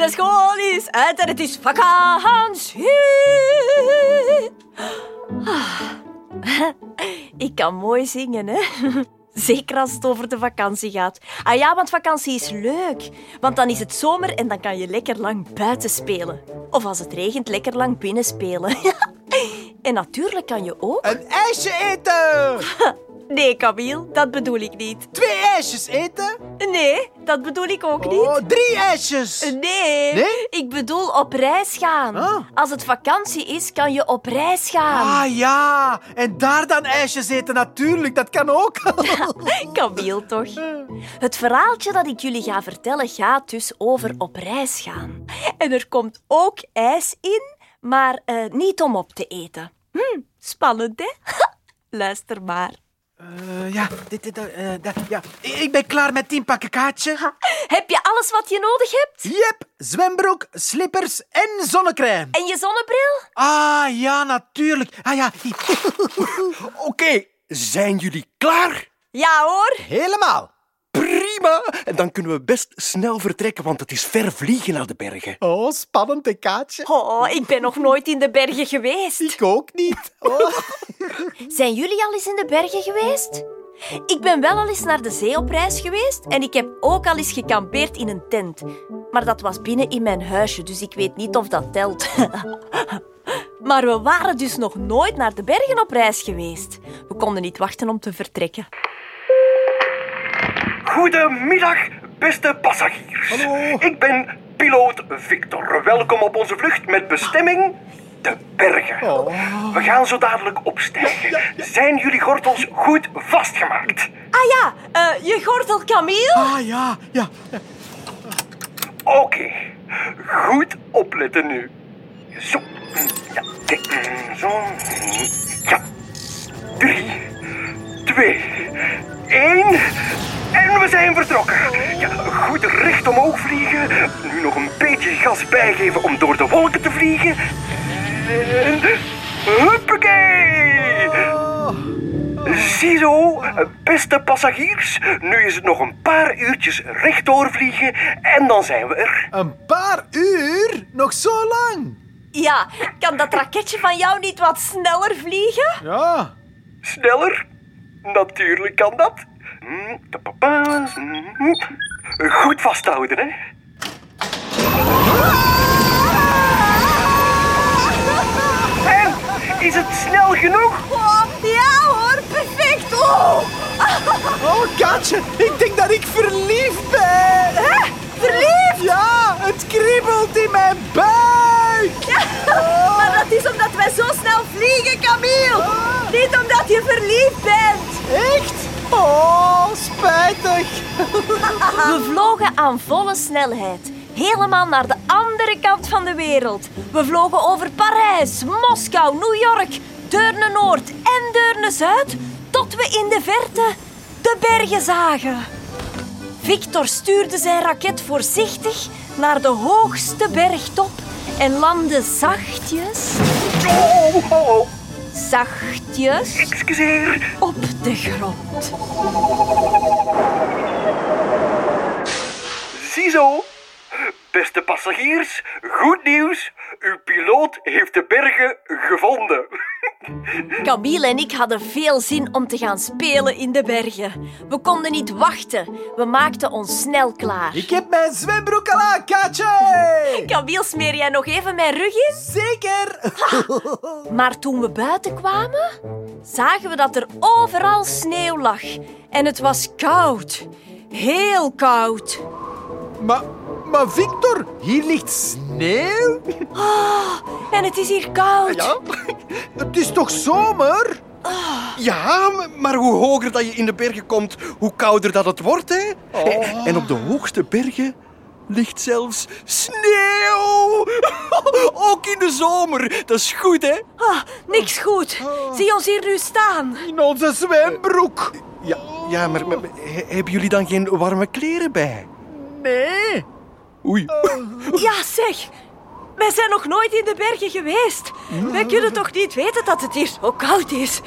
De school is uit en het is vakantie. Ah. Ik kan mooi zingen, hè? Zeker als het over de vakantie gaat. Ah ja, want vakantie is leuk. Want dan is het zomer en dan kan je lekker lang buiten spelen. Of als het regent, lekker lang binnen spelen. En natuurlijk kan je ook... Een ijsje eten! Nee, Camille, dat bedoel ik niet. Twee ijsjes eten? Nee, dat bedoel ik ook niet. Oh, drie ijsjes! Nee, Nee? ik bedoel op reis gaan. Ah. Als het vakantie is, kan je op reis gaan. Ah ja, en daar dan ijsjes eten natuurlijk, dat kan ook. Camille toch? Het verhaaltje dat ik jullie ga vertellen gaat dus over op reis gaan. En er komt ook ijs in, maar eh, niet om op te eten. Hm, spannend, hè? Luister maar. Eh, ja, dit, dit, eh, dat- ja, ik ben klaar met tien pakken kaartje. Heb je alles wat je nodig hebt? Yep, zwembroek, slippers en zonnecrème. En je zonnebril? Ah ja, natuurlijk. Ah ja, Oké, zijn jullie klaar? Ja hoor. helemaal. Prima! En dan kunnen we best snel vertrekken, want het is ver vliegen naar de bergen. Oh, spannend, een kaartje. Oh, ik ben nog nooit in de bergen geweest. Ik ook niet. Oh. Zijn jullie al eens in de bergen geweest? Ik ben wel al eens naar de zee op reis geweest en ik heb ook al eens gekampeerd in een tent. Maar dat was binnen in mijn huisje, dus ik weet niet of dat telt. Maar we waren dus nog nooit naar de bergen op reis geweest. We konden niet wachten om te vertrekken. Goedemiddag, beste passagiers. Hallo. Ik ben piloot Victor. Welkom op onze vlucht met bestemming de bergen. We gaan zo dadelijk opstijgen. Zijn jullie gordels goed vastgemaakt? Ah ja, eh, je gordel Camille? Ah ja, ja. Oké, goed opletten nu. Zo, ja, kijk, zo, ja. Drie, twee, één. We zijn vertrokken. Ja, goed recht omhoog vliegen. Nu nog een beetje gas bijgeven om door de wolken te vliegen. En... Huppakee! Ziezo, beste passagiers. Nu is het nog een paar uurtjes rechtdoor vliegen en dan zijn we er. Een paar uur? Nog zo lang? Ja, kan dat raketje van jou niet wat sneller vliegen? Ja. Sneller? Natuurlijk kan dat. Goed vasthouden, hè? En, is het snel genoeg? Oh, ja hoor, perfect. Oh, Oh, Katje, ik denk dat ik verliefd ben. hè? Verliefd? Ja, het kriebelt in mijn buik. Maar dat is omdat wij zo snel vliegen, Camille. Niet omdat je verliefd bent. Echt? We vlogen aan volle snelheid. Helemaal naar de andere kant van de wereld. We vlogen over Parijs, Moskou, New York, Deurne Noord en Deurne Zuid, tot we in de verte de bergen zagen. Victor stuurde zijn raket voorzichtig naar de hoogste bergtop en landde zachtjes, Oh, oh, oh. Zachtjes Excuseer. op de grond. Ziezo. Beste passagiers, goed nieuws. Uw piloot heeft de bergen gevonden. Camille en ik hadden veel zin om te gaan spelen in de bergen. We konden niet wachten. We maakten ons snel klaar. Ik heb mijn zwembroek al aan, Katje. Camille, smeer jij nog even mijn rug in? Zeker. Maar toen we buiten kwamen, zagen we dat er overal sneeuw lag. En het was koud. Heel koud. Maar, maar Victor, hier ligt sneeuw. En het is hier koud. Ja? Het is toch zomer? Ja, m- maar hoe hoger dat je in de bergen komt, hoe kouder dat het wordt, hè? En op de hoogste bergen ligt zelfs sneeuw. Ook in de zomer. Dat is goed, hè? Ah, niks goed. Zie ons hier nu staan. In onze zwembroek. Ja, ja maar, maar- maar he- hebben jullie dan geen warme kleren bij? Nee. Oei. Ja, zeg. Wij zijn nog nooit in de bergen geweest. Wij kunnen toch niet weten dat het hier zo koud is?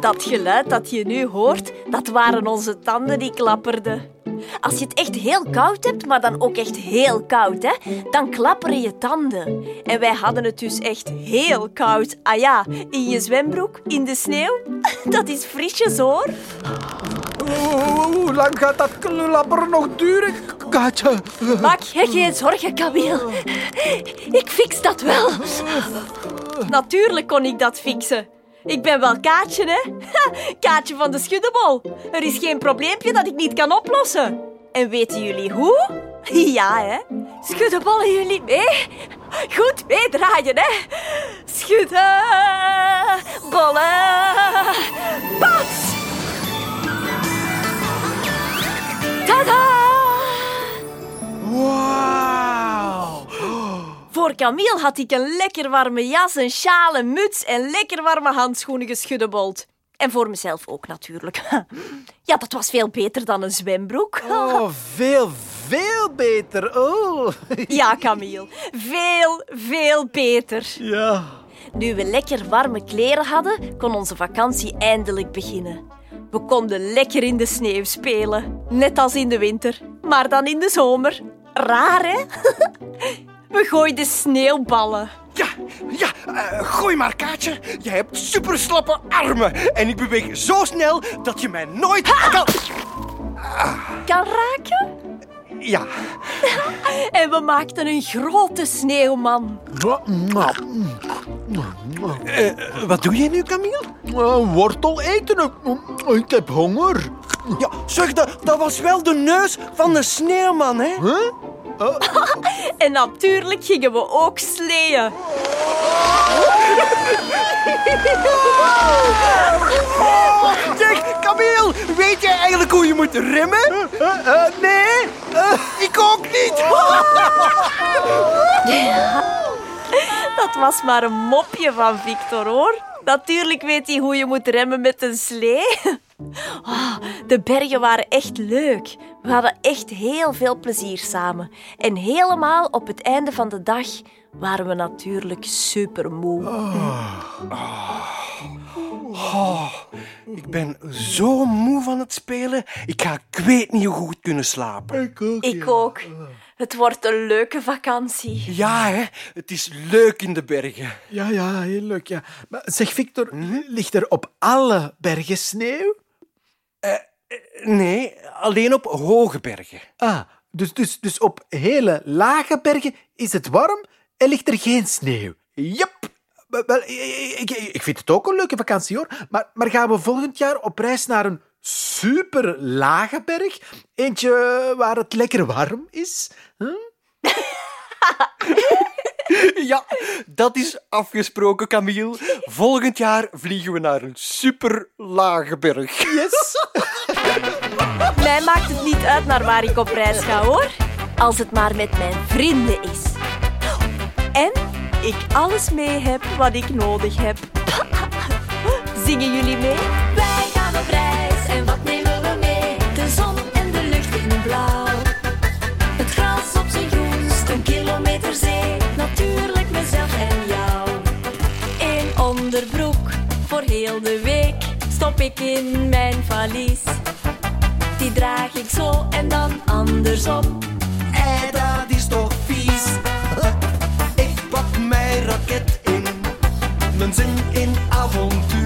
Dat geluid dat je nu hoort, dat waren onze tanden die klapperden. Als je het echt heel koud hebt, maar dan ook echt heel koud, hè, dan klapperen je tanden. En wij hadden het dus echt heel koud. Ah ja, in je zwembroek, in de sneeuw. Dat is frisjes hoor. Hoe lang gaat dat klapperen nog duren, Kaatje? Maak je geen zorgen, Camille. Ik fix dat wel. Natuurlijk kon ik dat fixen. Ik ben wel Kaatje, hè? Kaatje van de Schuddebol. Er is geen probleempje dat ik niet kan oplossen. En weten jullie hoe? Ja, hè? Schuddebollen jullie mee? Goed meedraaien, hè? Schudden, bollen, pas! Tada! Wauw. Voor Camille had ik een lekker warme jas, een sjaal, een muts en lekker warme handschoenen geschuddebold. En voor mezelf ook natuurlijk. Ja, dat was veel beter dan een zwembroek. Oh, veel, veel beter. Oh. Ja, Camille. Veel, veel beter. Ja. Nu we lekker warme kleren hadden, kon onze vakantie eindelijk beginnen. We konden lekker in de sneeuw spelen. Net als in de winter, maar dan in de zomer. Raar, hè? We gooiden sneeuwballen. Ja, ja, eh, gooi maar, Kaatje. Je hebt super slappe armen. En ik beweeg zo snel dat je mij nooit kan... Kan raken? Ja, En we maakten een grote sneeuwman. eh, wat doe je nu, Camille? Uh, wortel eten. Ik heb honger. Ja, zeg, dat, dat was wel de neus van de sneeuwman, hè? Huh? En natuurlijk gingen we ook sleeën. Zeg, Camille, weet jij eigenlijk hoe je moet remmen? Eh, eh, nee. Ik ook niet. Dat was maar een mopje van Victor, hoor. Natuurlijk weet hij hoe je moet remmen met een slee. Ah, de bergen waren echt leuk. We hadden echt heel veel plezier samen. En helemaal op het einde van de dag waren we natuurlijk super moe. Oh, ik ben zo moe van het spelen. Ik ga ik weet niet hoe goed kunnen slapen. Ik ook. Ik ook. Het wordt een leuke vakantie. Ja, hè? Het is leuk in de bergen. Ja, ja, heel leuk. Ja. Maar zeg, Victor, ligt er op alle bergen sneeuw? Nee, alleen op hoge bergen. Ah, dus, dus, dus op hele lage bergen is het warm en ligt er geen sneeuw. Yep. Wel, wel, ik, ik, ik vind het ook een leuke vakantie hoor. Maar, maar gaan we volgend jaar op reis naar een super lage berg? Eentje waar het lekker warm is? Huh? Ja, dat is afgesproken, Camille. Volgend jaar vliegen we naar een super lage berg. Yes. Mij maakt het niet uit naar waar ik op reis ga, hoor. Als het maar met mijn vrienden is. En ik alles mee heb wat ik nodig heb. Zingen jullie mee? Voor heel de week stop ik in mijn valies. Die draag ik zo en dan andersom. En dat is toch vies. Ik pak mijn raket in, mijn zin in avontuur.